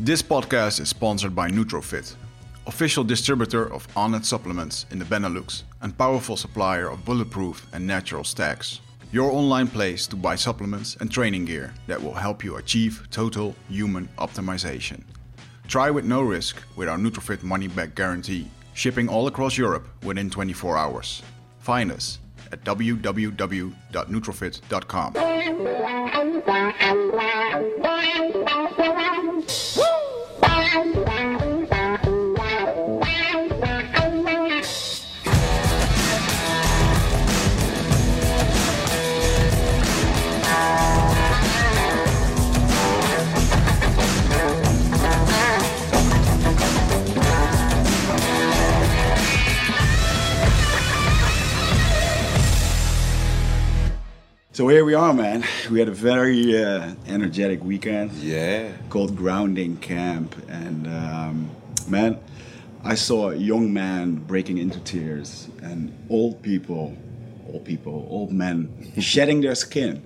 This podcast is sponsored by Nutrofit, official distributor of Onnit supplements in the Benelux and powerful supplier of bulletproof and natural stacks. Your online place to buy supplements and training gear that will help you achieve total human optimization. Try with no risk with our Nutrofit money back guarantee, shipping all across Europe within 24 hours. Find us at www.nutrofit.com. So here we are, man. We had a very uh, energetic weekend Yeah. called Grounding Camp, and um, man, I saw a young man breaking into tears, and old people, old people, old men shedding their skin,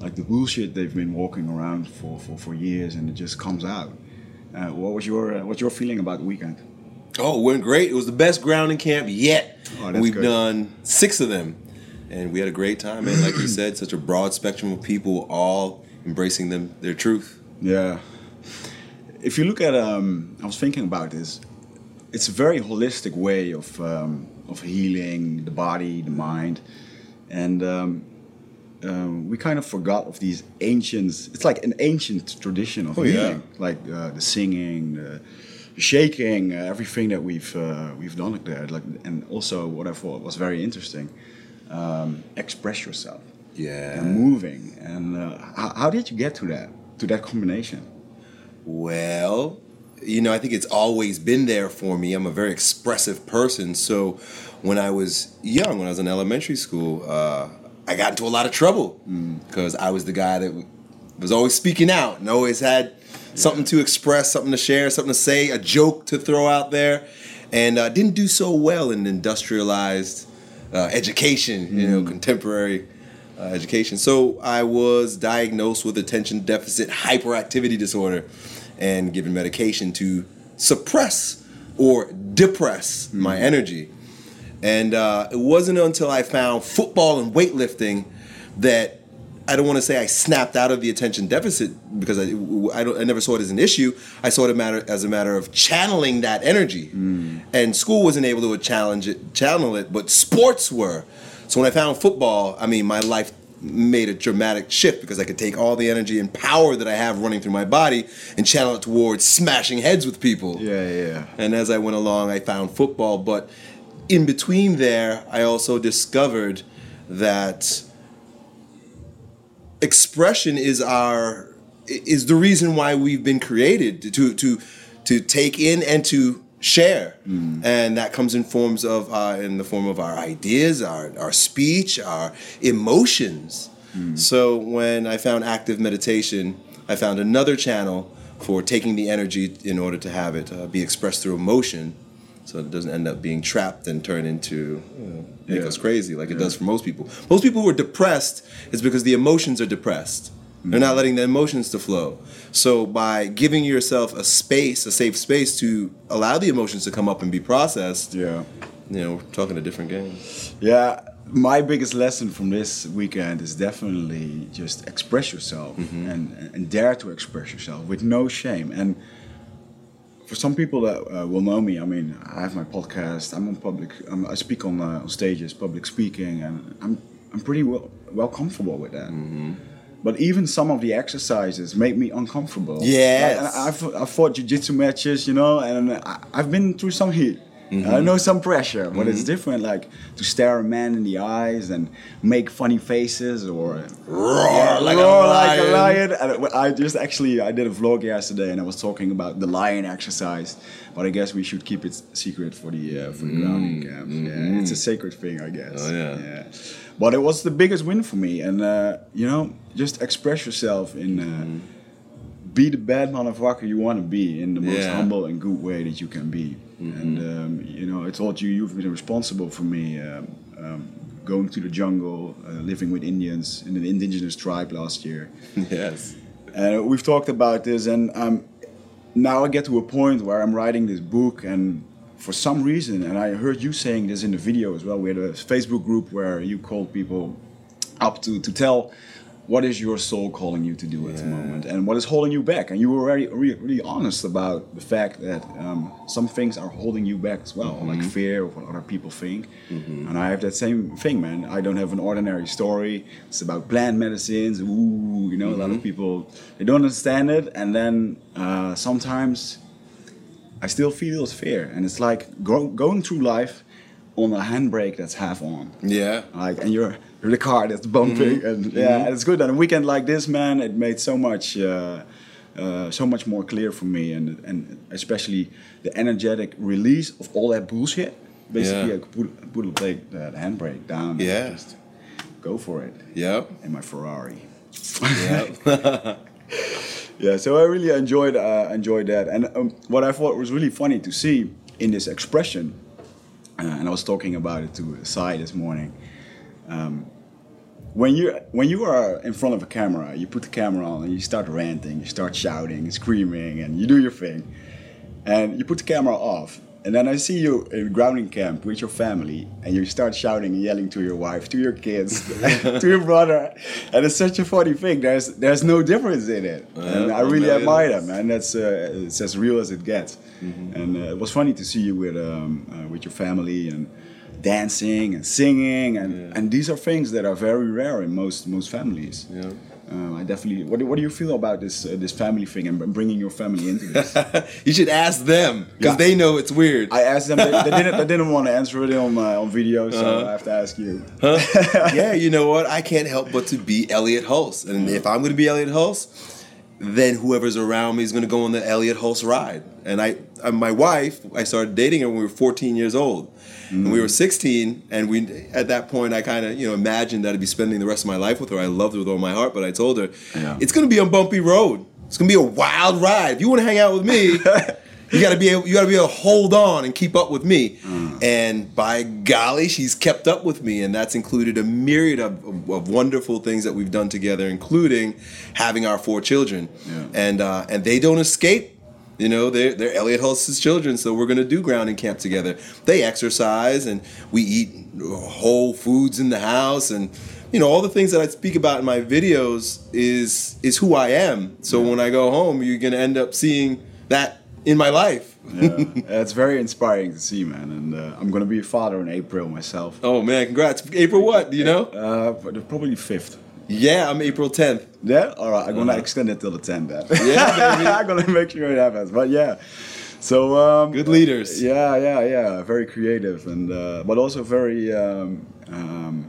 like the bullshit they've been walking around for, for, for years, and it just comes out. Uh, what was your uh, what's your feeling about the weekend? Oh, it went great. It was the best grounding camp yet. Oh, that's We've good. done six of them, and we had a great time. And like you said, such a broad spectrum of people, all embracing them their truth. Yeah. If you look at, um, I was thinking about this. It's a very holistic way of um, of healing the body, the mind, and um, um, we kind of forgot of these ancient. It's like an ancient tradition of Oh, yeah. healing, like uh, the singing, the shaking, uh, everything that we've uh, we've done there. Like, and also what I thought was very interesting, um, express yourself Yeah. and moving. And uh, how, how did you get to that to that combination? Well, you know, I think it's always been there for me. I'm a very expressive person. So when I was young, when I was in elementary school, uh, I got into a lot of trouble because I was the guy that was always speaking out and always had something to express, something to share, something to say, a joke to throw out there, and uh, didn't do so well in industrialized uh, education, you know, contemporary uh, education. So I was diagnosed with attention deficit hyperactivity disorder and given medication to suppress or depress my energy. And uh, it wasn't until I found football and weightlifting that I don't want to say I snapped out of the attention deficit because I, I, don't, I never saw it as an issue. I saw it matter, as a matter of channeling that energy. Hmm. And school wasn't able to challenge it, channel it, but sports were. So when I found football, I mean, my life made a dramatic shift because I could take all the energy and power that I have running through my body and channel it towards smashing heads with people. Yeah, yeah. And as I went along, I found football. But in between there, I also discovered that expression is our is the reason why we've been created to to to take in and to share. And that comes in forms of uh, in the form of our ideas our our speech our emotions. So when i found active meditation i found another channel for taking the energy in order to have it uh, be expressed through emotion so it doesn't end up being trapped and turn into you know, make Yeah. us crazy like it does for most people most people who are depressed is because the emotions are depressed they're not letting the emotions to flow so by giving yourself a space a safe space to allow the emotions to come up and be processed Yeah. you know we're talking a different game Yeah. My biggest lesson from this weekend is definitely just express yourself mm-hmm. and, and dare to express yourself with no shame. And for some people that uh, will know me, I mean, I have my podcast. I'm on public. Um, I speak on, uh, on stages, public speaking, and I'm I'm pretty well well comfortable with that. But even some of the exercises make me uncomfortable. Yeah, Like, I've, I've fought jiu-jitsu matches, you know, and I, I've been through some heat. I know some pressure, but it's different. Like to stare a man in the eyes and make funny faces or roar like roar a like a lion. And I just actually I did a vlog yesterday and I was talking about the lion exercise, but I guess we should keep it secret for the uh, for the grounding camps. Yeah, it's a sacred thing, I guess. Mm. Oh, yeah. But it was the biggest win for me, and uh, you know, just express yourself in. Uh, Mm-hmm. Be the bad motherfucker you want to be in the most Yeah. Mm-hmm. humble and good way that you can be. And um, you know, I told you you've been responsible for me um, um, going to the jungle, uh, living with Indians in an indigenous tribe last year. yes And we've talked about this, and um, now I get to a point where I'm writing this book, and for some reason, and I heard you saying this in the video as well. We had a Facebook group where you called people up to to tell what is your soul calling you to do at the moment, and what is holding you back. And you were very really, really honest about the fact that um, some things are holding you back as well, like fear of what other people think. And I have that same thing, man. I don't have an ordinary story. It's about plant medicines. Ooh, you know, a lot of people they don't understand it, and then uh, sometimes I still feel this fear, and it's like go, going through life on a handbrake that's half on. Yeah. Like, and you're the car that's bumping, and yeah, and it's good. On a weekend like this, man, it made so much, uh, uh, so much more clear for me, and and especially the energetic release of all that bullshit. Basically, Yeah. I could put, put the, the handbrake down. and Yeah. just go for it Yep. in my Ferrari. Yep. Yeah, so I really enjoyed uh, enjoyed that, and um, what I thought was really funny to see in this expression, uh, and I was talking about it to Sai this morning. Um, when you when you are in front of a camera, you put the camera on and you start ranting, you start shouting, screaming, and you do your thing, and you put the camera off. And then I see you in grounding camp with your family, and you start shouting and yelling to your wife, to your kids, to your brother, and it's such a funny thing. There's there's no difference in it, and I really no, admire that, man. That's uh, it's as real as it gets, and uh, it was funny to see you with um, uh, with your family and dancing and singing, and and these are things that are very rare in most most families. Yeah. Um, I definitely. What do, what do you feel about this uh, this family thing and bringing your family into this? you should ask them because Yeah. they know it's weird. I asked them. They, they didn't. They didn't want to answer it on uh, on video, so I have to ask you. Huh? yeah, you know what? I can't help but to be Elliot Hulse. And if I'm going to be Elliot Hulse, then whoever's around me is going to go on the Elliot Hulse ride. And I, uh, my wife, I started dating her when we were 14 years old. And we were 16, and we at that point I kind of you know imagined that I'd be spending the rest of my life with her. I loved her with all my heart, but I told her Yeah. it's going to be a bumpy road. It's going to be a wild ride. If you want to hang out with me, you got to be able, you got to be able to hold on and keep up with me. And by golly, she's kept up with me, and that's included a myriad of, of, of wonderful things that we've done together, including having our four children. Yeah. And uh, and they don't escape. You know, they're, they're Elliot Hulse's children, so we're going to do grounding camp together. They exercise, and we eat whole foods in the house, and you know all the things that I speak about in my videos is is who I am. So when I go home, you're going to end up seeing that in my life. Yeah, it's very inspiring to see, man. And uh, I'm gonna be a father in April myself. Oh man, congrats! April what? Do you know? Uh, probably fifth. Yeah, I'm April 10th. Yeah. All right. I'm gonna extend it till the 10th. Then. Uh-huh. Yeah, baby. I'm gonna make sure it happens. But yeah. So um, Good leaders. Yeah, yeah, yeah. Very creative and uh, but also very um, um,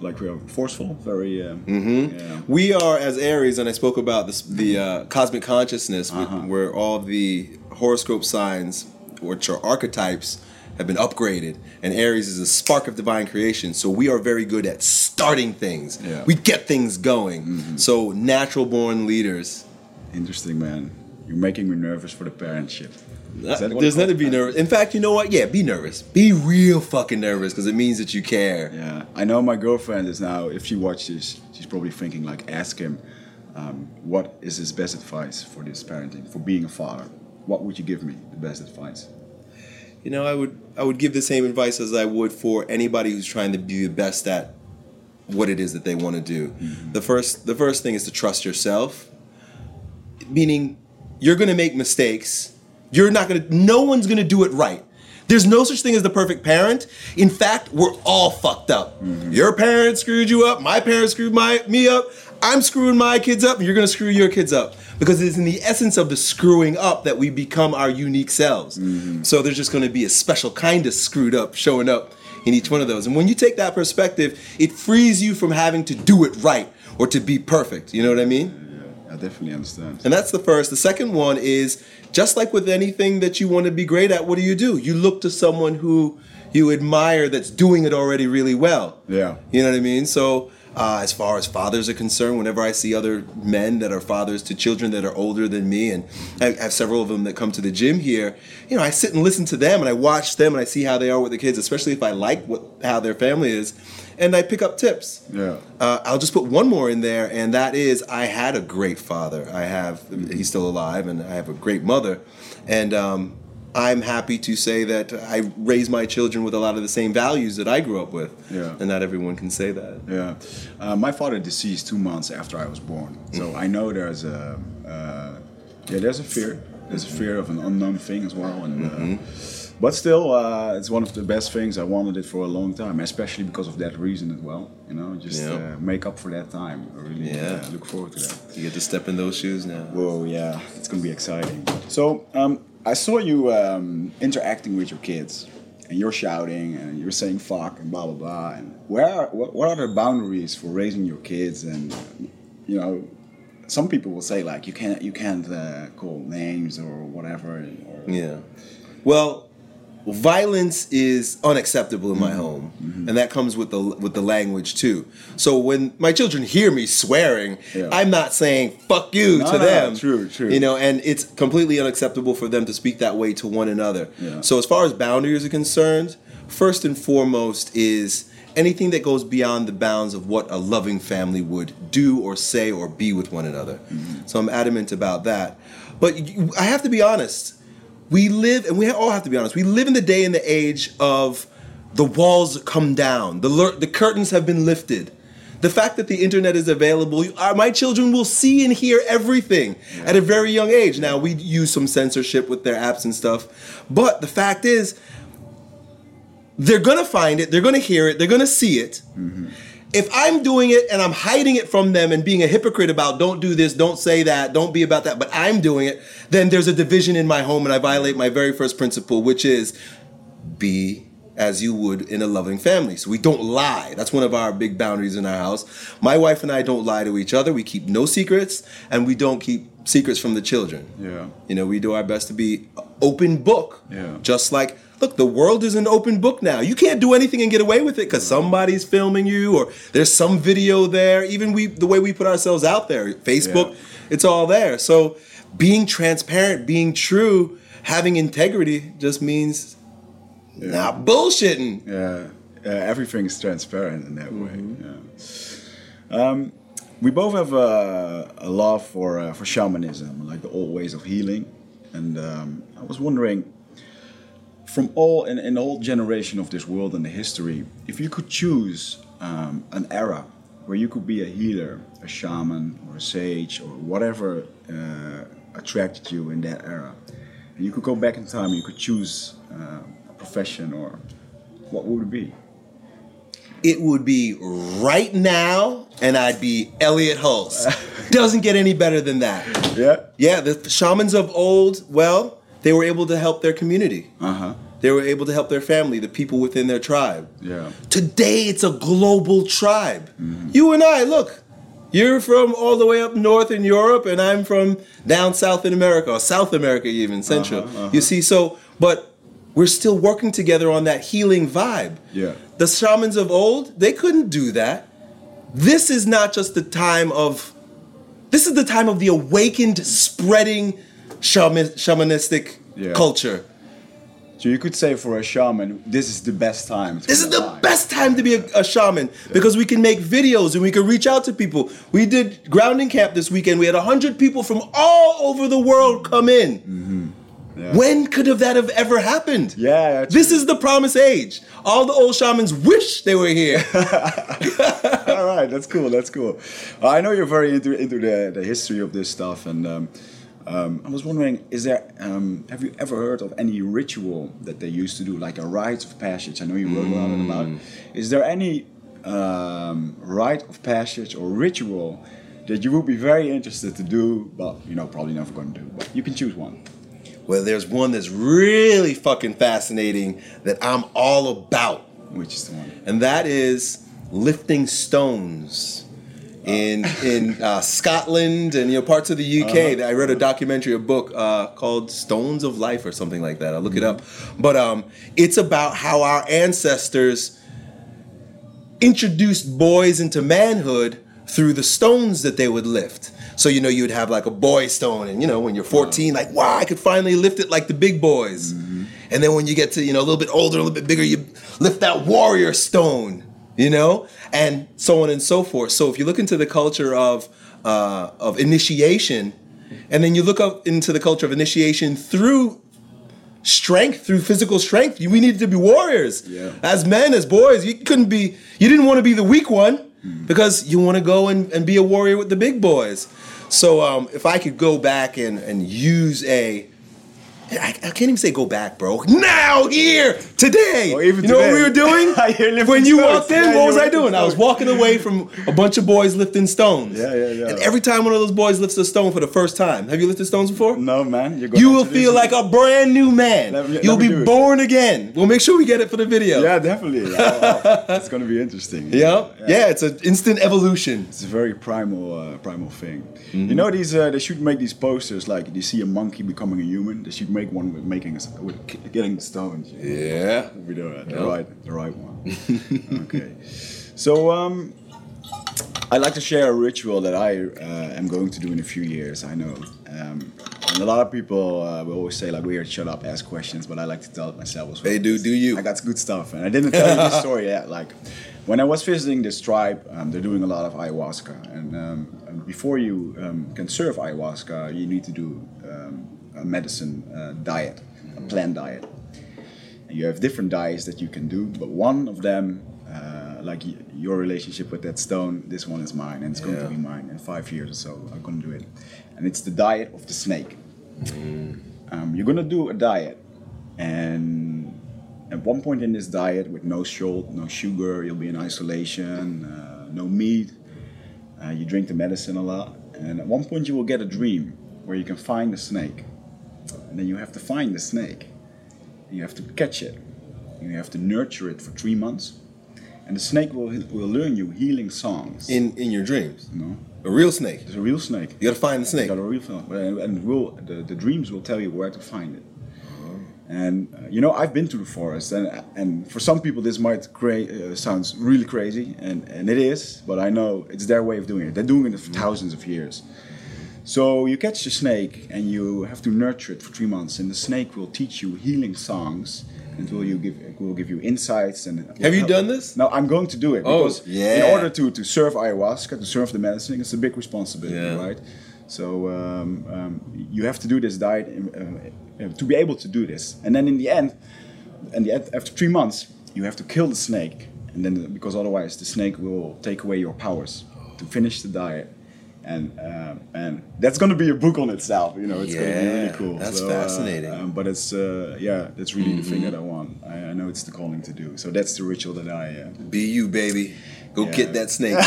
like we are forceful. Very. Um, Mm-hmm. yeah. We are as Aries, and I spoke about this, the uh, cosmic consciousness, Uh-huh. where all the horoscope signs, which are archetypes, have been upgraded. And Aries is a spark of divine creation, so we are very good at starting things. Yeah. We get things going. So natural born leaders. Interesting, man. You're making me nervous for the parentship. There's nothing to be nervous. In fact, you know what? Yeah, be nervous. Be real fucking nervous because it means that you care. Yeah, I know my girlfriend is now. If she watches, she's probably thinking like, ask him, um, what is his best advice for this parenting, for being a father? What would you give me the best advice? You know, I would I would give the same advice as I would for anybody who's trying to be the best at what it is that they want to do. Mm-hmm. The first the first thing is to trust yourself. Meaning you're going to make mistakes. You're not going to no one's going to do it right. There's no such thing as the perfect parent. In fact, we're all fucked up. Mm-hmm. Your parents screwed you up. My parents screwed my me up. I'm screwing my kids up. And you're gonna screw your kids up because it's in the essence of the screwing up that we become our unique selves. Mm-hmm. So there's just gonna be a special kind of screwed up showing up in each one of those. And when you take that perspective, it frees you from having to do it right or to be perfect. You know what I mean? Yeah, I definitely understand. And that's the first. The second one is just like with anything that you want to be great at, what do you do? You look to someone who you admire that's doing it already really well. Yeah. You know what I mean? So Uh, as far as fathers are concerned, whenever I see other men that are fathers to children that are older than me, and I have several of them that come to the gym here, you know, I sit and listen to them and I watch them and I see how they are with the kids, especially if I like what how their family is, and I pick up tips. Yeah. Uh, I'll just put one more in there, and that is I had a great father. I have, he's still alive, and I have a great mother. And um, I'm happy to say that I raise my children with a lot of the same values that I grew up with. Yeah. And not everyone can say that. Yeah, uh, my father deceased two months after I was born, so I know there's a uh, yeah there's a fear. There's a fear of an unknown thing as well, and uh, but still, uh, it's one of the best things. I wanted it for a long time, especially because of that reason as well. You know, just Yeah. uh, make up for that time. I really Yeah. look forward to that. You get to step in those shoes now. Whoa, yeah, it's gonna be exciting. So, um, I saw you um, interacting with your kids, and you're shouting and you're saying "fuck" and blah blah blah. And where, are, what, are the boundaries for raising your kids? And you know, some people will say like you can't you can't uh, call names or whatever. Or, Yeah. Well, violence is unacceptable in my Mm-hmm. home, and that comes with the with the language too. So when my children hear me swearing, Yeah. I'm not saying "fuck you" No, to no, them. true, true. You know, and it's completely unacceptable for them to speak that way to one another. Yeah. So as far as boundaries are concerned, first and foremost is anything that goes beyond the bounds of what a loving family would do or say or be with one another. Mm-hmm. So I'm adamant about that. But you, I have to be honest. We live, and we all have to be honest. We live in the day and the age of the walls come down, the lur- the curtains have been lifted. The fact that the internet is available, you- uh, my children will see and hear everything at a very young age. Now we use some censorship with their apps and stuff, but the fact is, they're gonna find it, they're gonna hear it, they're gonna see it. If I'm doing it and I'm hiding it from them and being a hypocrite about don't do this, don't say that, don't be about that, but I'm doing it, then there's a division in my home and I violate my very first principle, which is be as you would in a loving family. So we don't lie. That's one of our big boundaries in our house. My wife and I don't lie to each other. We keep no secrets and we don't keep secrets from the children. Yeah. You know, we do our best to be open book. Yeah. Just like look, the world is an open book now. You can't do anything and get away with it cuz somebody's filming you or there's some video there. Even we the way we put ourselves out there, Facebook, Yeah. it's all there. So being transparent, being true, having integrity just means not bullshitting. Yeah, uh, everything's transparent in that way. Yeah. Um, we both have a, a love for uh, for shamanism, like the old ways of healing, and um, I was wondering, from all in, in the whole generation of this world and the history, if you could choose um, an era where you could be a healer, a shaman, or a sage, or whatever uh, attracted you in that era, and you could go back in time, you could choose uh, a profession, or what would it be? It would be right now, and I'd be Elliot Hulse. Doesn't get any better than that. Yeah. Yeah, the shamans of old, well, they were able to help their community. Uh huh. They were able to help their family, the people within their tribe. Yeah. Today, it's a global tribe. You and I, look, you're from all the way up north in Europe, and I'm from down south in America, or South America, even Central. Uh-huh, You see, so, but we're still working together on that healing vibe. Yeah. The shamans of old, they couldn't do that. This is not just the time of, this is the time of the awakened, spreading shaman, shamanistic Yeah. culture. So you could say for a shaman, this is the best time. This is the alive. best time to be a, a shaman because we can make videos and we can reach out to people. We did grounding camp this weekend. We had 100 people from all over the world come in. Mm-hmm. Yeah. When could have that have ever happened? Yeah, This is the promise age. All the old shamans wish they were here. All right, that's cool. That's cool. I know you're very into into the, the history of this stuff, and um, um, I was wondering, is there um, have you ever heard of any ritual that they used to do, like a rite of passage? I know you wrote a lot about. it. Is there any um, rite of passage or ritual that you would be very interested to do, but you know probably never going to do? But you can choose one. well, there's one that's really fucking fascinating that I'm all about. Which is the one? and that is lifting stones in in uh, Scotland and you know parts of the UK. I read a documentary, a book uh, called Stones of Life or something like that. I'll look it up, but um, it's about how our ancestors introduced boys into manhood through the stones that they would lift. So you know you'd have like a boy stone, and you know when you're 14, like wow, I could finally lift it like the big boys. And then when you get to you know a little bit older, a little bit bigger, you lift that warrior stone, you know, and so on and so forth. So if you look into the culture of uh, of initiation, and then you look up into the culture of initiation through strength through physical strength. We needed to be warriors. Yeah. As men, as boys, you couldn't be, you didn't want to be the weak one because you want to go and, and be a warrior with the big boys. So um, if I could go back and, and use a, I, I can't even say go back, bro. Now, here, today. Or even you know what we were doing? When you stones. walked in, Yeah, what was I doing? I was walking away from a bunch of boys lifting stones. Yeah, yeah, yeah. And every time one of those boys lifts a stone for the first time, have you lifted stones before? No, man. You're gonna You will feel like a brand new man. Let me- You'll be do it. born again. We'll make sure we get it for the video. Yeah, definitely. Oh, it's gonna be interesting. Yep. Yeah, it's an instant evolution. It's a very primal, uh, primal thing. Mm-hmm. You know, these uh, they should make these posters like you see a monkey becoming a human. They should make one with making us with getting stones. Yeah. We do. The Yep. right, the right one. okay. So um, I like to share a ritual that I uh, am going to do in a few years. I know. Um, and a lot of people uh, will always say like, "Weird, shut up, ask questions," but I like to tell it myself as well. Hey, dude, do you? I got good stuff, and I didn't tell you this story yet. Like, when I was visiting this tribe, um, they're doing a lot of ayahuasca, and, um, and before you um, can serve ayahuasca, you need to do medicine uh, diet, a plant diet. And you have different diets that you can do, but one of them, uh, like your relationship with that stone, this one is mine, and it's going to be mine in five years or so. I'm going to do it, and it's the diet of the snake. Um, you're going to do a diet, and at one point in this diet, with no salt, no sugar, you'll be in isolation, uh, no meat. Uh, you drink the medicine a lot, and at one point you will get a dream where you can find the snake, and then you have to find the snake. You have to catch it. You have to nurture it for three months, and the snake will will learn you healing songs. In in your dreams. you know, A real snake. it's a real snake. You gotta find the snake. You got a real and, and will the, the dreams will tell you where to find it. And uh, you know, I've been to the forest, and and for some people this might cra- uh, sounds really crazy, and and it is, but I know it's their way of doing it. They're doing it for thousands of years. So you catch the snake, and you have to nurture it for three months, and the snake will teach you healing songs. And it will you give will give you insights and Have you help- done this? No, I'm going to do it Oh, because in order to to serve ayahuasca, to serve the medicine, it's a big responsibility, Yeah. right? So um, um, you have to do this diet um, uh, to be able to do this, and then in the end, and the, end- after three months, you have to kill the snake, and then because otherwise the snake will take away your powers to finish the diet, and um, and that's going to be a book on itself. You know, it's going to be really Yeah, cool. that's So, uh, fascinating. Mm-hmm. um, but it's uh, yeah, that's really the thing that I want. I, I know it's the calling to do. So that's the ritual that I. Uh, Be you, baby. Go Yeah. get that snake.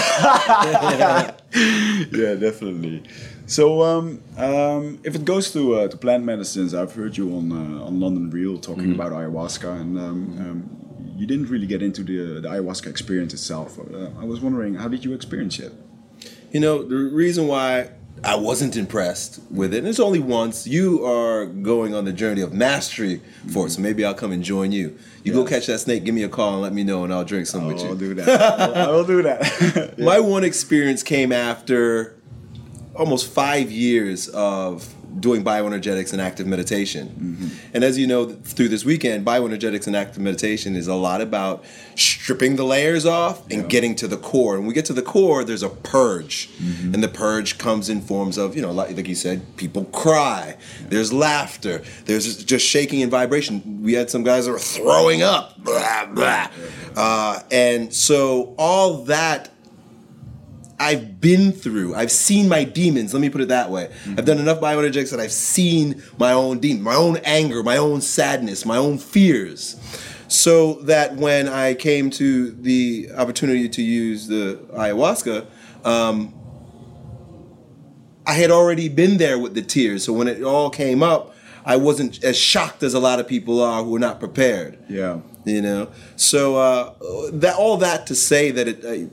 yeah, definitely. So, um, um, if it goes to uh, to plant medicines, I've heard you on uh, on London Real talking about ayahuasca, and um, um, you didn't really get into the, the ayahuasca experience itself. Uh, I was wondering, how did you experience it? You know, the reason why I wasn't impressed with it, and it's only once, you are going on the journey of mastery for it, so mm-hmm. maybe I'll come and join you. You go catch that snake, give me a call and let me know, and I'll drink some with you. I'll do that. I'll, I will do that. Yeah. My one experience came after almost five years of doing bioenergetics and active meditation. And as you know, through this weekend, bioenergetics and active meditation is a lot about stripping the layers off and getting to the core. And when we get to the core, there's a purge. And the purge comes in forms of, you know, like, like you said, people cry, there's laughter, there's just shaking and vibration. We had some guys that were throwing up, blah, blah. Uh, and so all that I've been through. I've seen my demons. Let me put it that way. I've done enough bioenergetics that I've seen my own demon, my own anger, my own sadness, my own fears. So that when I came to the opportunity to use the ayahuasca, um, I had already been there with the tears. So when it all came up, I wasn't as shocked as a lot of people are who are not prepared yeah. you know so uh, that all that to say that it I,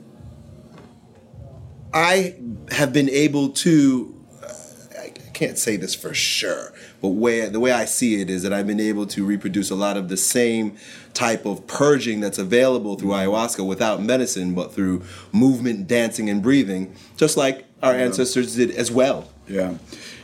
I have been able to uh, I can't say this for sure But where the way I see it is that I've been able to reproduce a lot of the same type of purging that's available through ayahuasca without medicine, but through movement, dancing, and breathing, just like our ancestors did as well. Yeah,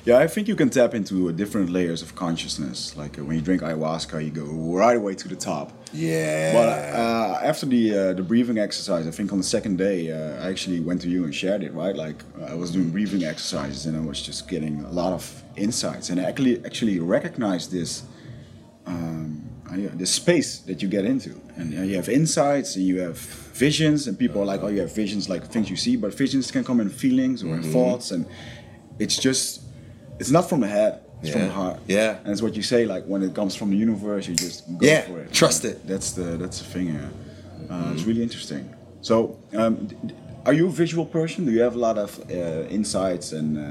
yeah. I think you can tap into different layers of consciousness. Like uh, when you drink ayahuasca, you go right away to the top. Yeah. But uh, after the uh, the breathing exercise, I think on the second day, uh, I actually went to you and shared it. Right, like I was doing breathing exercises and I was just getting a lot of insights, and I actually actually recognized this. Um, uh, this space that you get into, and uh, you have insights, and you have visions, and people are like, "Oh, you have visions, like things you see," but visions can come in feelings or in thoughts, and it's just, it's not from the head, it's from Yeah. the heart. Yeah. and it's what you say, like when it comes from the universe, you just go Yeah, for it. trust Uh, it. That's the that's the thing. Yeah. Uh, It's really interesting. So, um, d- d- are you a visual person? Do you have a lot of uh, insights and uh,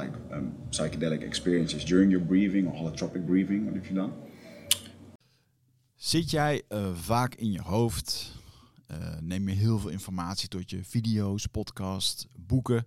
like um, psychedelic experiences during your breathing or holotropic breathing? What have you done? Zit jij eh, vaak in je hoofd? Eh, neem je heel veel informatie tot je video's, podcast, boeken?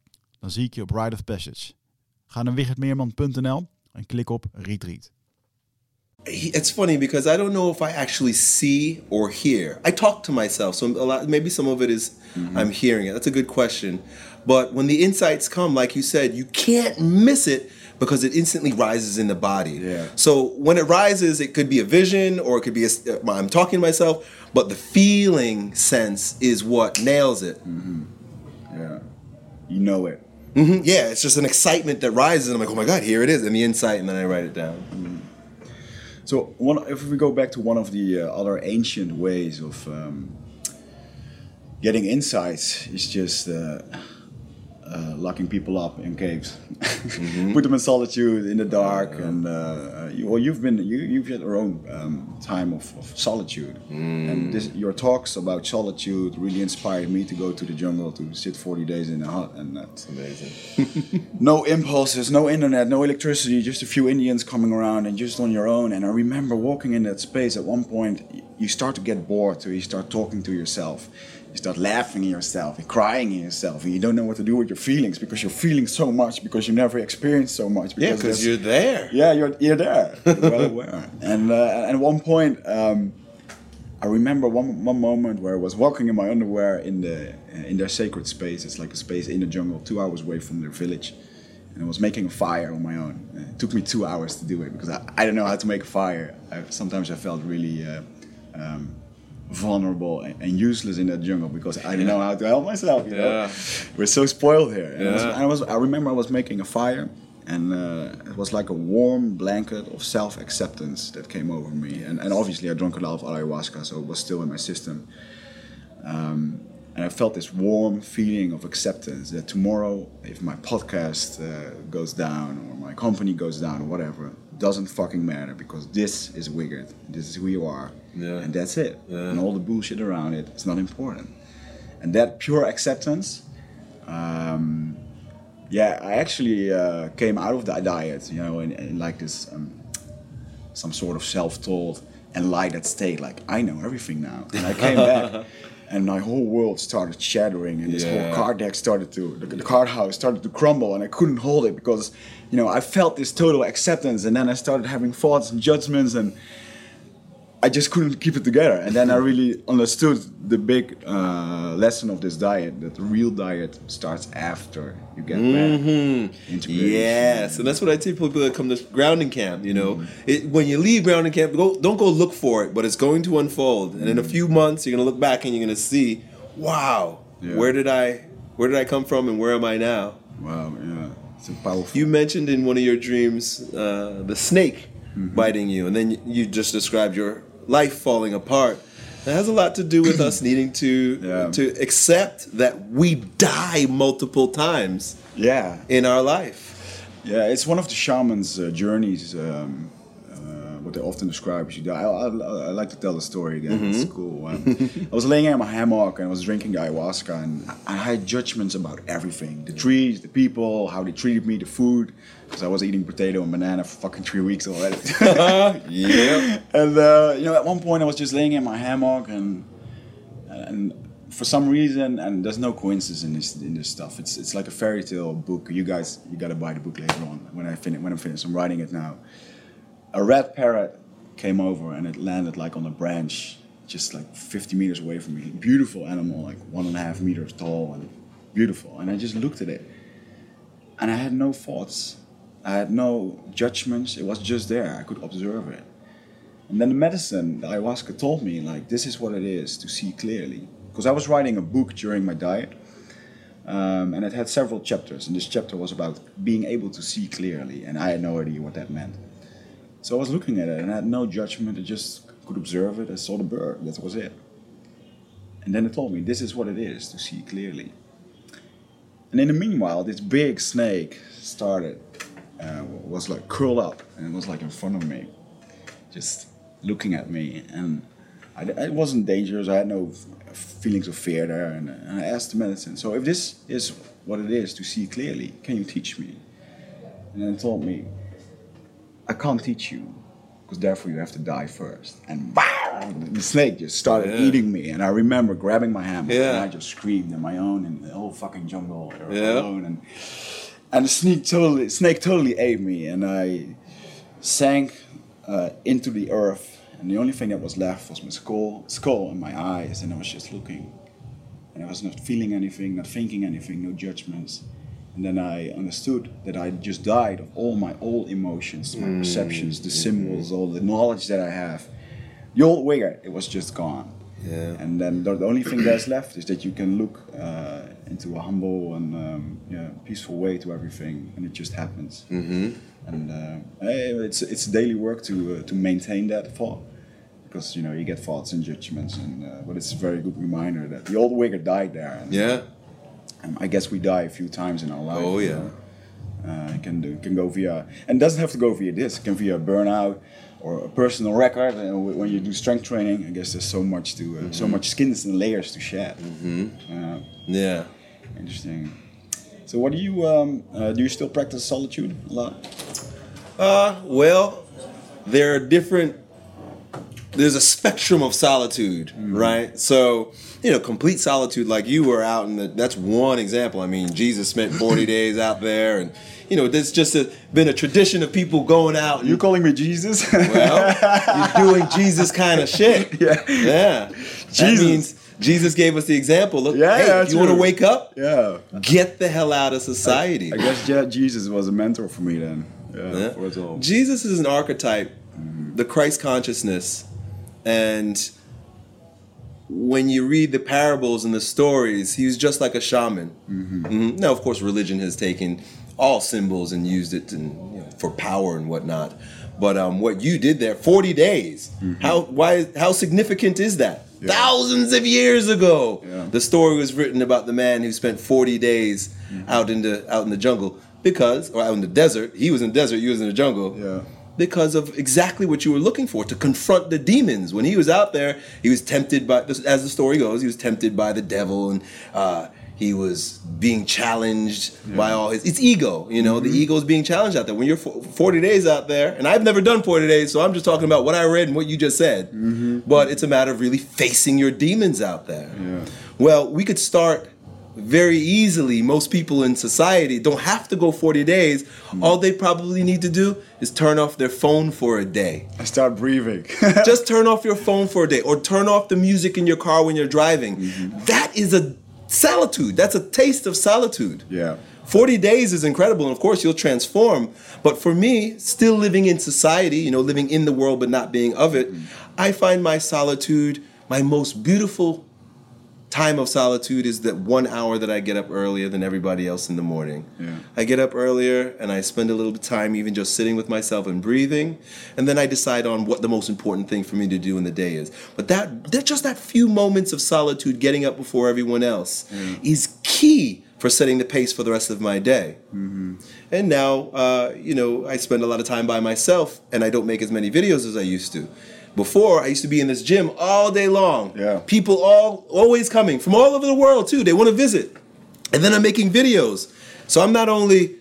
Dan zie ik je op Rite of Passage. Ga naar wichertmeerman.nl en klik op Retreat. It's funny because I don't know if I actually see or hear. I talk to myself, so a lot, maybe some of it is I'm hearing it. That's a good question. But when the insights come, like you said, you can't miss it because it instantly rises in the body. Yeah. So when it rises, it could be a vision or it could be a, uh, I'm talking to myself, but the feeling sense is what nails it. Yeah, you know it. Mhm, Yeah, it's just an excitement that rises, and I'm like, oh my god, here it is, and the insight, and then I write it down. So, one, if we go back to one of the uh, other ancient ways of um, getting insights, is just uh, uh, locking people up in caves, put them in solitude in the dark, and uh, you, well, you've been you, you've had your own um, time of, of solitude, and this, your talks about solitude really inspired me to go to the jungle to sit 40 days in a hut, and that's Amazing. no impulses, no internet, no electricity, just a few Indians coming around and just on your own. And I remember walking in that space at one point, you start to get bored, so you start talking to yourself. You start laughing at yourself and crying at yourself, and you don't know what to do with your feelings because you're feeling so much because you never experienced so much. Yeah, because you're there. yeah, you're you're there, You're well aware. And uh, at one point, um, I remember one, one moment where I was walking in my underwear in the uh, in their sacred space. It's like a space in the jungle, two hours away from their village, and I was making a fire on my own. Uh, It took me two hours to do it because I, I don't know how to make a fire. I, sometimes I felt really. Uh, um, vulnerable and, and useless in that jungle because I didn't know how to help myself. You know, we're so spoiled here. And I, was, Yeah. I was. I remember I was making a fire, and uh, it was like a warm blanket of self-acceptance that came over me. And, and obviously, I drank a lot of ayahuasca, so it was still in my system. Um, and I felt this warm feeling of acceptance that tomorrow, if my podcast uh, goes down or my company goes down or whatever, doesn't fucking matter because this is Wichert. This is who you are, Yeah. and that's it. Yeah. And all the bullshit around it, it's not important. And that pure acceptance, um, yeah, I actually uh, came out of that diet, you know, in, in like this um, some sort of self-told enlightened state, like I know everything now. And I came back, and my whole world started shattering, and this Yeah. whole card deck started to, the, the card house started to crumble, and I couldn't hold it because, you know, I felt this total acceptance, and then I started having thoughts and judgments, and I just couldn't keep it together. And then I hmm. really understood the big uh, lesson of this diet that the real diet starts after you get back mm-hmm. Yes, and that's what I tell people that come to grounding camp. You know, hmm. it, when you leave grounding camp, go, don't go look for it, but it's going to unfold. And in a hmm. few months, you're gonna look back and you're gonna see, wow, Yeah. where did I, where did I come from, and where am I now? Wow, yeah. It's powerful. You mentioned in one of your dreams uh, the snake mm-hmm. biting you, and then you just described your life falling apart. It has a lot to do with us needing to Yeah. to accept that we die multiple times yeah, in our life. yeah. It's one of the shaman's uh, journeys. Um, what they often describe as you die. I, I, I like to tell the story again. It's cool. Um, I was laying in my hammock and I was drinking ayahuasca, and I had judgments about everything: the trees, the people, how they treated me, the food. Because I was eating potato and banana for fucking three weeks already. Yeah. and uh, you know, at one point I was just laying in my hammock, and and for some reason, and there's no coincidence in this in this stuff. It's it's like a fairy tale book. You guys, you gotta buy the book later on when I finish when I'm finished. I'm writing it now. A red parrot came over and it landed like on a branch, just like 50 meters away from me. Beautiful animal, like one and a half meters tall and beautiful. And I just looked at it, and I had no thoughts. I had no judgments. It was just there. I could observe it. And then the medicine, the ayahuasca, told me like this is what it is to see clearly. Because I was writing a book during my diet, um, and it had several chapters. And this chapter was about being able to see clearly, and I had no idea what that meant. So I was looking at it, and I had no judgment. I just could observe it. I saw the bird. That was it. And then it told me this is what it is to see clearly. And in the meanwhile, this big snake started, uh, was like curled up, and it was like in front of me just looking at me, and I, it wasn't dangerous. I had no feelings of fear there, and, and I asked the medicine. So if this is what it is to see clearly, can you teach me? And it told me, I can't teach you, because therefore you have to die first. And wow, the snake just started Yeah. eating me, and I remember grabbing my hammer, yeah. and I just screamed in my own in the whole fucking jungle Yeah. alone, and and the snake totally snake totally ate me, and I sank uh, into the earth, and the only thing that was left was my skull, skull and my eyes, and I was just looking, and I was not feeling anything, not thinking anything, no judgments. And then I understood that I just died of all my old emotions, my perceptions, the symbols, all the knowledge that I have. The old Wichert, it was just gone. Yeah. And then the, only thing that's left is that you can look uh, into a humble and um, yeah, peaceful way to everything, and it just happens. Mm-hmm. And uh, it's it's daily work to uh, to maintain that thought, because you know you get thoughts and judgments, and uh, but it's a very good reminder that the old Wichert died there. Yeah. Um, I guess we die a few times in our life. Oh, yeah. Uh, it can do, can go via, and doesn't have to go via this. It can via burnout or a personal record. And when you do strength training, I guess there's so much to, uh, so much skins and layers to shed. Uh, Yeah. interesting. So, what do you um, uh, do? You still practice solitude a lot? Uh, well, there are different. There's a spectrum of solitude, mm-hmm. right? So, you know, complete solitude, like you were out in the. That's one example. I mean, Jesus spent 40 days out there, and you know, there's just a, been a tradition of people going out. And, You calling me Jesus? well, you're doing Jesus kind of shit. Yeah. Yeah. That Jesus. means Jesus gave us the example. Look, Yeah, hey, yeah, if you want to wake up, yeah. get the hell out of society. I guess yeah, Jesus was a mentor for me then. Yeah, Yeah. for it all. Jesus is an archetype, mm-hmm. the Christ consciousness, and when you read the parables and the stories, he was just like a shaman. Mhm. Now, of course, religion has taken all symbols and used it in, you know, for power and whatnot. But um, what you did there, forty days. How why? How significant is that? Thousands of years ago, Yeah. the story was written about the man who spent forty days out in the out in the jungle because, or out in the desert. He was in the desert. You was in the jungle Yeah. Because of exactly what you were looking for to confront the demons. When he was out there, he was tempted by, as the story goes, he was tempted by the devil, and uh, he was being challenged by all his it's ego you know the ego is being challenged out there. When you're 40 days out there and i've never done 40 days so i'm just talking about what i read and what you just said. But it's a matter of really facing your demons out there. Yeah. well we could start very easily most people in society don't have to go 40 days hmm. all they probably need to do is turn off their phone for a day I start breathing. just turn off your phone for a day or turn off the music in your car when you're driving. Mm-hmm. That is a solitude. That's a taste of solitude. yeah. 40 days is incredible, and of course, you'll transform. But for me, still living in society, you know, living in the world but not being of it, mm-hmm. I find my solitude, my most beautiful time of solitude is that one hour that I get up earlier than everybody else in the morning. Yeah. I get up earlier and I spend a little bit of time even just sitting with myself and breathing, and then I decide on what the most important thing for me to do in the day is. But that, that just that few moments of solitude, getting up before everyone else, is key for setting the pace for the rest of my day. And now, uh, you know, I spend a lot of time by myself, and I don't make as many videos as I used to. Before, I used to be in this gym all day long. Yeah. People all always coming from all over the world too. They want to visit, and then I'm making videos. So I'm not only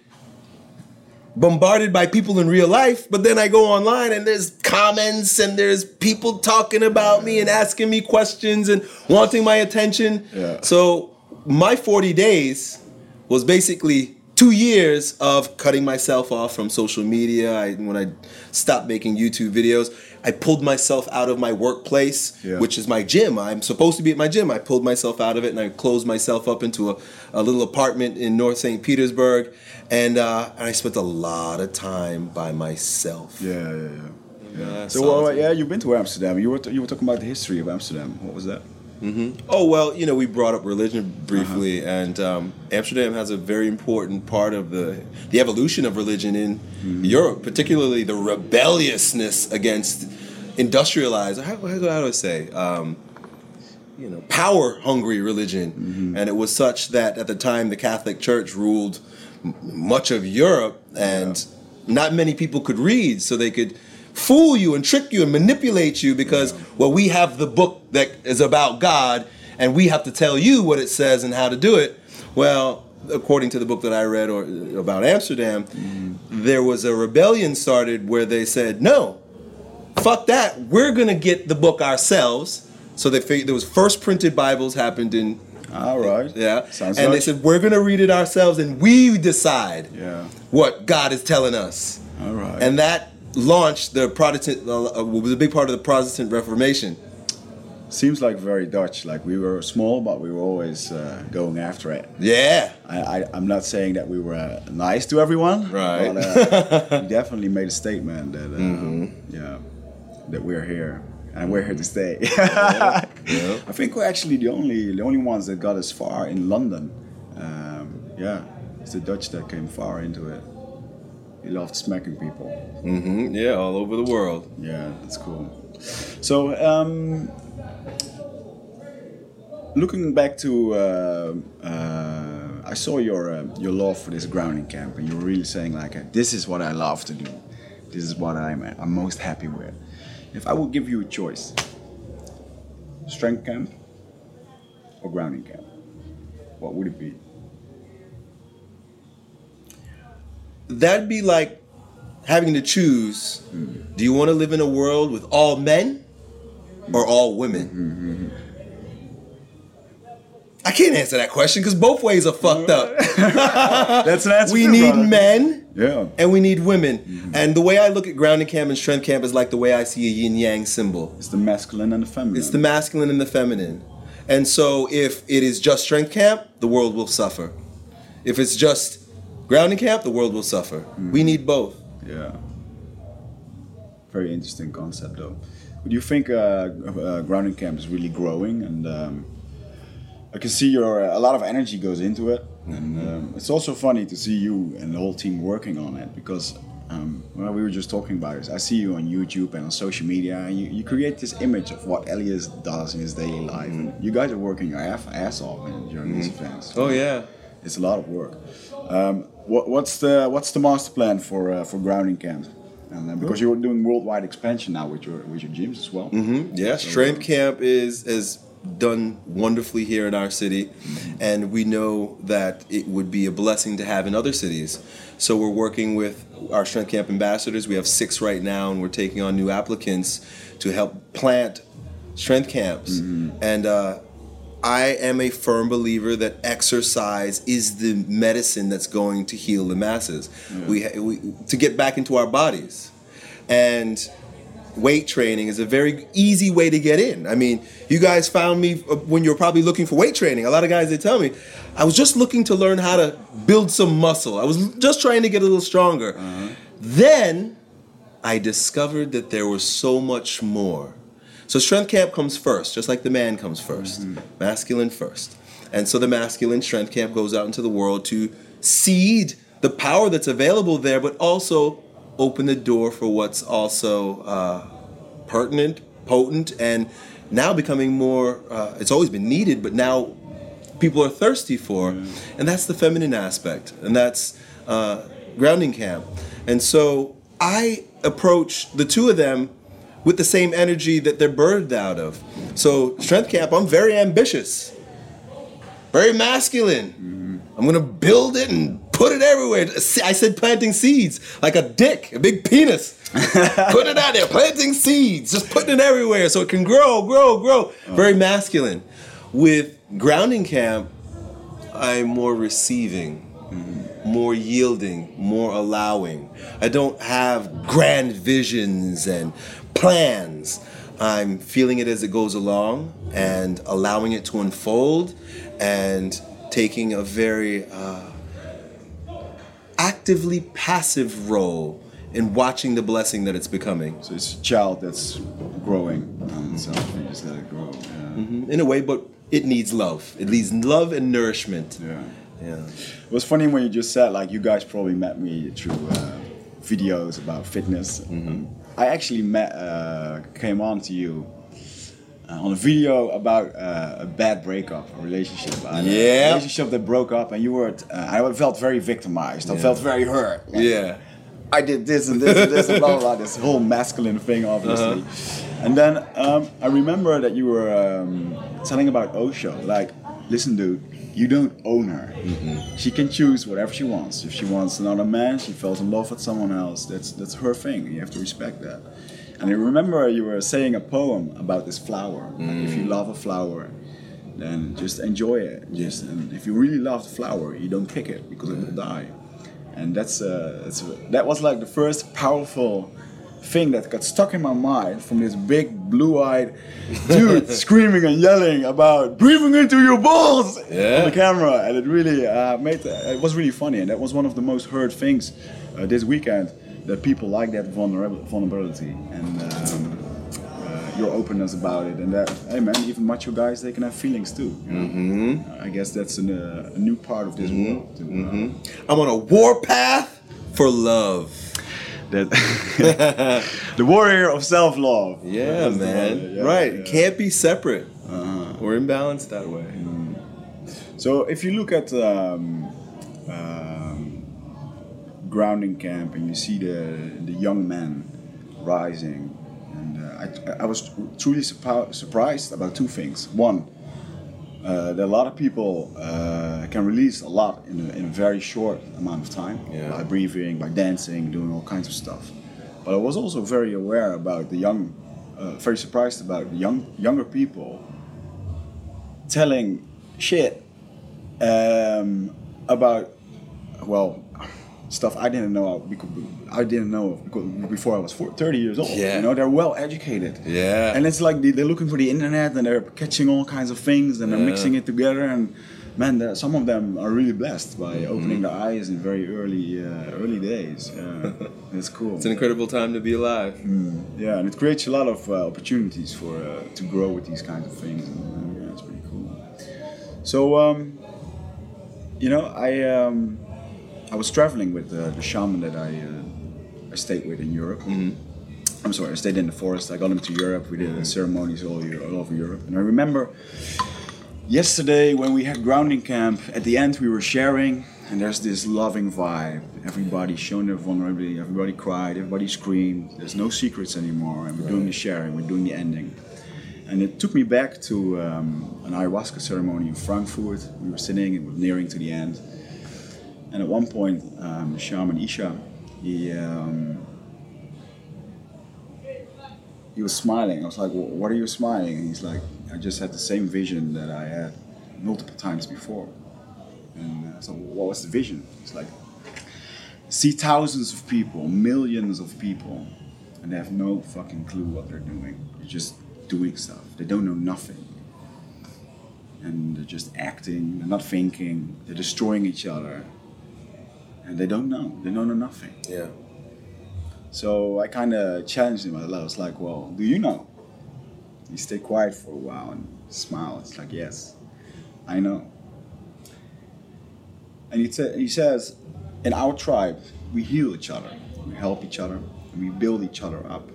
bombarded by people in real life, but then I go online and there's comments and there's people talking about me and asking me questions and wanting my attention. Yeah. So my 40 days was basically two years of cutting myself off from social media. I, when I stopped making YouTube videos, I pulled myself out of my workplace, Yeah. which is my gym. I'm supposed to be at my gym. I pulled myself out of it and I closed myself up into a, a little apartment in North St. Petersburg. And, uh, and I spent a lot of time by myself. Yeah, yeah, yeah. Yeah, So, well, yeah, you've been to Amsterdam. You were t- you were talking about the history of Amsterdam. What was that? Oh well, you know, we brought up religion briefly, Uh-huh. and um, Amsterdam has a very important part of the the evolution of religion in Europe, particularly the rebelliousness against industrialized. How, how do I say? Um, you know, power hungry religion, Mm-hmm. and it was such that at the time the Catholic Church ruled m- much of Europe, and not many people could read, so they could fool you and trick you and manipulate you because well, we have the book that is about God, and we have to tell you what it says and how to do it. Well, according to the book that I read or uh, about Amsterdam, mm-hmm. there was a rebellion started where they said no fuck that. We're gonna get the book ourselves. So they figured there was first printed Bibles happened in All right. yeah, Sounds and they said we're gonna read it ourselves and we decide Yeah. what God is telling us. All right. And that launched the Protestant. Uh, was a big part of the Protestant Reformation. Seems like very Dutch. Like we were small, but we were always uh, going after it. Yeah, I, I, I'm not saying that we were uh, nice to everyone, Right. But uh, we definitely made a statement that, uh, Mm-hmm. yeah, that we're here and we're here to stay. yeah. I think we're actually the only the only ones that got as far in London. Um, yeah, it's the Dutch that came far into it. He loved smacking people. hmm yeah, all over the world. Yeah, that's cool. So, um, looking back to, uh, uh, I saw your uh, your love for this grounding camp, and you were really saying like, uh, "This is what I love to do. This is what I'm I'm most happy with." If I would give you a choice, strength camp or grounding camp, what would it be? That'd be like having to choose: Do you want to live in a world with all men or all women? I can't answer that question because both ways are fucked up. That's an answer. we need brother. men Yeah. and we need women. Mm-hmm. And the way I look at grounding camp and strength camp is like the way I see a yin yang symbol. It's the masculine and the feminine. It's the masculine and the feminine. And so if it is just strength camp, the world will suffer. If it's just grounding camp, the world will suffer. We need both. Yeah. Very interesting concept, though. Do you think uh, uh, grounding camp is really growing? And um, I can see your a lot of energy goes into it, and um, it's also funny to see you and the whole team working on it because. Um, well, we were just talking about this. I see you on YouTube and on social media, and you, you create this image of what Elias does in his daily life. And you guys are working your ass, off man, during these events. Oh yeah. It's a lot of work. Um, what, what's the what's the master plan for uh, for grounding camp? And uh, because you're doing worldwide expansion now with your with your gyms as well. Yeah, strength camp is is done wonderfully here in our city, and we know that it would be a blessing to have in other cities. So we're working with our Strength Camp ambassadors. We have six right now, and we're taking on new applicants to help plant strength camps. And uh, I am a firm believer that exercise is the medicine that's going to heal the masses. We, we to get back into our bodies, and weight training is a very easy way to get in. I mean, you guys found me uh, when you were probably looking for weight training. A lot of guys they tell me, I was just looking to learn how to build some muscle. I was just trying to get a little stronger. Then I discovered that there was so much more. So strength camp comes first, just like the man comes 1st masculine first. And so the masculine strength camp goes out into the world to seed the power that's available there, but also open the door for what's also uh, pertinent, potent, and now becoming more. Uh, it's always been needed, but now people are thirsty for, and that's the feminine aspect, and that's uh, grounding camp. And so I approach the two of them with the same energy that they're birthed out of. So strength camp, I'm very ambitious, very masculine. Mm-hmm. I'm gonna build it and put it everywhere. I said planting seeds like a dick, a big penis. put it out there, planting seeds, just putting it everywhere so it can grow, grow, grow. Oh. Very masculine. With grounding camp, I'm more receiving, mm-hmm. more yielding, more allowing. I don't have grand visions and plans. I'm feeling it as it goes along and allowing it to unfold and taking a very uh, actively passive role in watching the blessing that it's becoming. So it's a child that's growing on itself. You just let it grow. Yeah. In a way, but it needs love. It needs love and nourishment. yeah. Yeah. It was funny when you just said like you guys probably met me through uh, videos about fitness. I actually met uh, came on to you uh, on a video about uh, a bad breakup, a relationship, uh, Yeah. a relationship that broke up, and you were. Uh, I felt very victimized. I felt very hurt. Like, Yeah. I did this and this and this and blah blah blah. This whole masculine thing, obviously. And then um, I remember that you were um, telling about Osho. Like, listen, dude, you don't own her. Mm-hmm. She can choose whatever she wants. If she wants another man, she falls in love with someone else. That's that's her thing. You have to respect that. And I remember you were saying a poem about this flower. Like, if you mm. love a flower, then just enjoy it. Just and if you really love the flower, you don't kick it because it will mm. die. And that's, uh, that's that was like the first powerful thing that got stuck in my mind from this big blue-eyed dude screaming and yelling about breathing into your balls Yeah. on the camera, and it really uh, made it was really funny, and that was one of the most heard things uh, this weekend that people like that vulnerab- vulnerability and um, uh, your openness about it, and that hey man, even macho guys they can have feelings too. You know? Mm-hmm. I guess that's an, uh, a new part of this world. To, uh, I'm on a war path for love. That the warrior of self-love. Yeah, That's man. yeah, right. yeah. Can't be separate. We're imbalanced that way. So if you look at um, um, grounding camp and you see the the young men rising, and uh, I, I was truly surprised about two things. One, uh, that a lot of people uh, can release a lot in a, in a very short amount of time Yeah. by breathing, by dancing, doing all kinds of stuff. But I was also very aware about the young, uh, very surprised about the young younger people telling shit um, about well stuff I didn't know I didn't know before I was four, 30 years old. Yeah. You know, they're well educated. Yeah. And it's like they, they're looking for the internet and they're catching all kinds of things and they're Yeah. mixing it together and man, some of them are really blessed by Mm-hmm. opening their eyes in very early uh, early days. Yeah. it's cool. It's an incredible time to be alive. Yeah, and it creates a lot of uh, opportunities for uh, to grow with these kinds of things. And, uh, yeah, it's pretty cool. So, um, you know, I um, I was traveling with uh, the shaman that I uh, I stayed with in Europe. I'm sorry, I stayed in the forest. I got him to Europe. We did ceremonies all, year, all over Europe, and I remember yesterday when we had grounding camp. At the end, we were sharing, and there's this loving vibe. Everybody showing their vulnerability. Everybody cried. Everybody screamed. There's no secrets anymore, and we're doing the sharing. We're doing the ending. and it took me back to um, an ayahuasca ceremony in Frankfurt. We were sitting, it was nearing to the end. And at one point, um, shaman Isha, he, um, he was smiling. I was like, "Wh- "What are you smiling?" And he's like, "I just had the same vision that I had multiple times before." And uh, so, what was the vision? He's like, see thousands of people, millions of people, and they have no fucking clue what they're doing. They're just doing stuff. They don't know nothing. And they're just acting, they're not thinking, they're destroying each other. And they don't know. They don't know nothing. Yeah. So I kind of challenged him. I was like, well, do you know? He stayed quiet for a while and smiled. It's like, yes, I know. And he, sa- he says, in our tribe, we heal each other, we help each other, and we build each other up.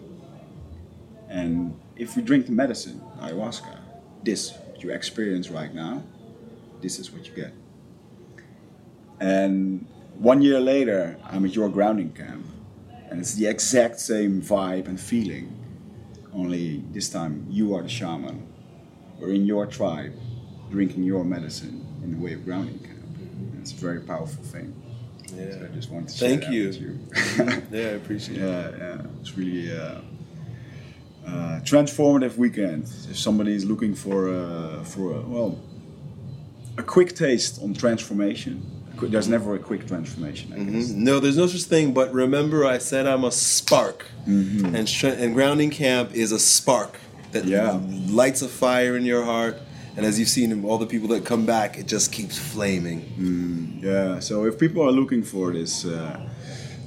And if we drink the medicine, ayahuasca, this, you experience right now, this is what you get. And one year later, I'm at your grounding camp, and it's the exact same vibe and feeling. Only this time, you are the shaman. We're in your tribe, drinking your medicine in the way of grounding camp. And it's a very powerful thing. So I just wanted to Thank you. you. Yeah, I appreciate it. yeah, yeah, it's really a uh, transformative weekend. If somebody is looking for a, for well, a quick taste on transformation, there's never a quick transformation. I guess. Mm-hmm. No, there's no such thing. But remember, I said I'm a spark, mm-hmm. and stre- and grounding camp is a spark that Yeah. lights a fire in your heart. And as you've seen, all the people that come back, it just keeps flaming. Mm-hmm. Yeah, so if people are looking for this uh,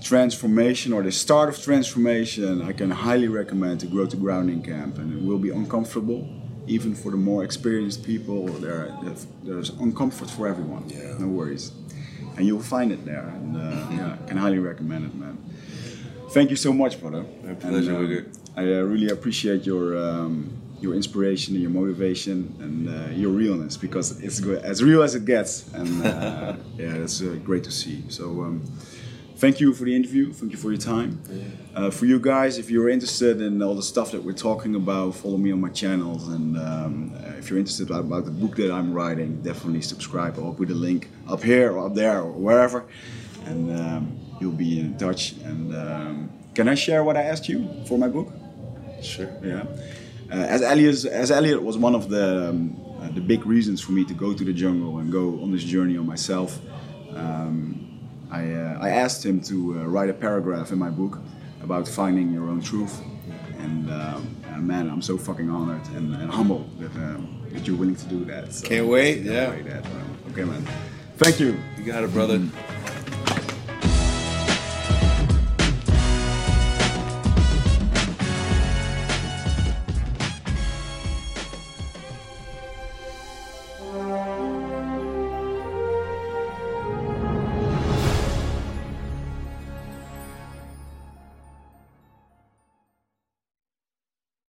transformation or the start of transformation, I can highly recommend to go to grounding camp, and it will be uncomfortable, even for the more experienced people. There, there's uncomfort for everyone. Yeah. No worries, and you'll find it there. And uh, yeah, I can highly recommend it, man. Thank you so much, brother. My pleasure, And, Wichert. I uh, really appreciate your. Um, your inspiration and your motivation and uh, your realness because it's good, as real as it gets and uh, yeah it's uh, great to see so um, thank you for the interview. Thank you for your time. Uh, for you guys if you're interested in all the stuff that we're talking about follow me on my channels. And um, if you're interested about, about the book that i'm writing definitely subscribe. I'll put a link up here or up there or wherever. And um, you'll be in touch. And um, can i share what i asked you for my book? Sure. yeah. Uh, as Elliott, as Elliott was one of the um, uh, the big reasons for me to go to the jungle and go on this journey on myself. Um, I uh, I asked him to uh, write a paragraph in my book about finding your own truth, and, um, man, I'm so fucking honored and, and humbled that um, that you're willing to do that. So, Can't wait, yeah. wait that, um, okay, man. Thank you. You got it, brother.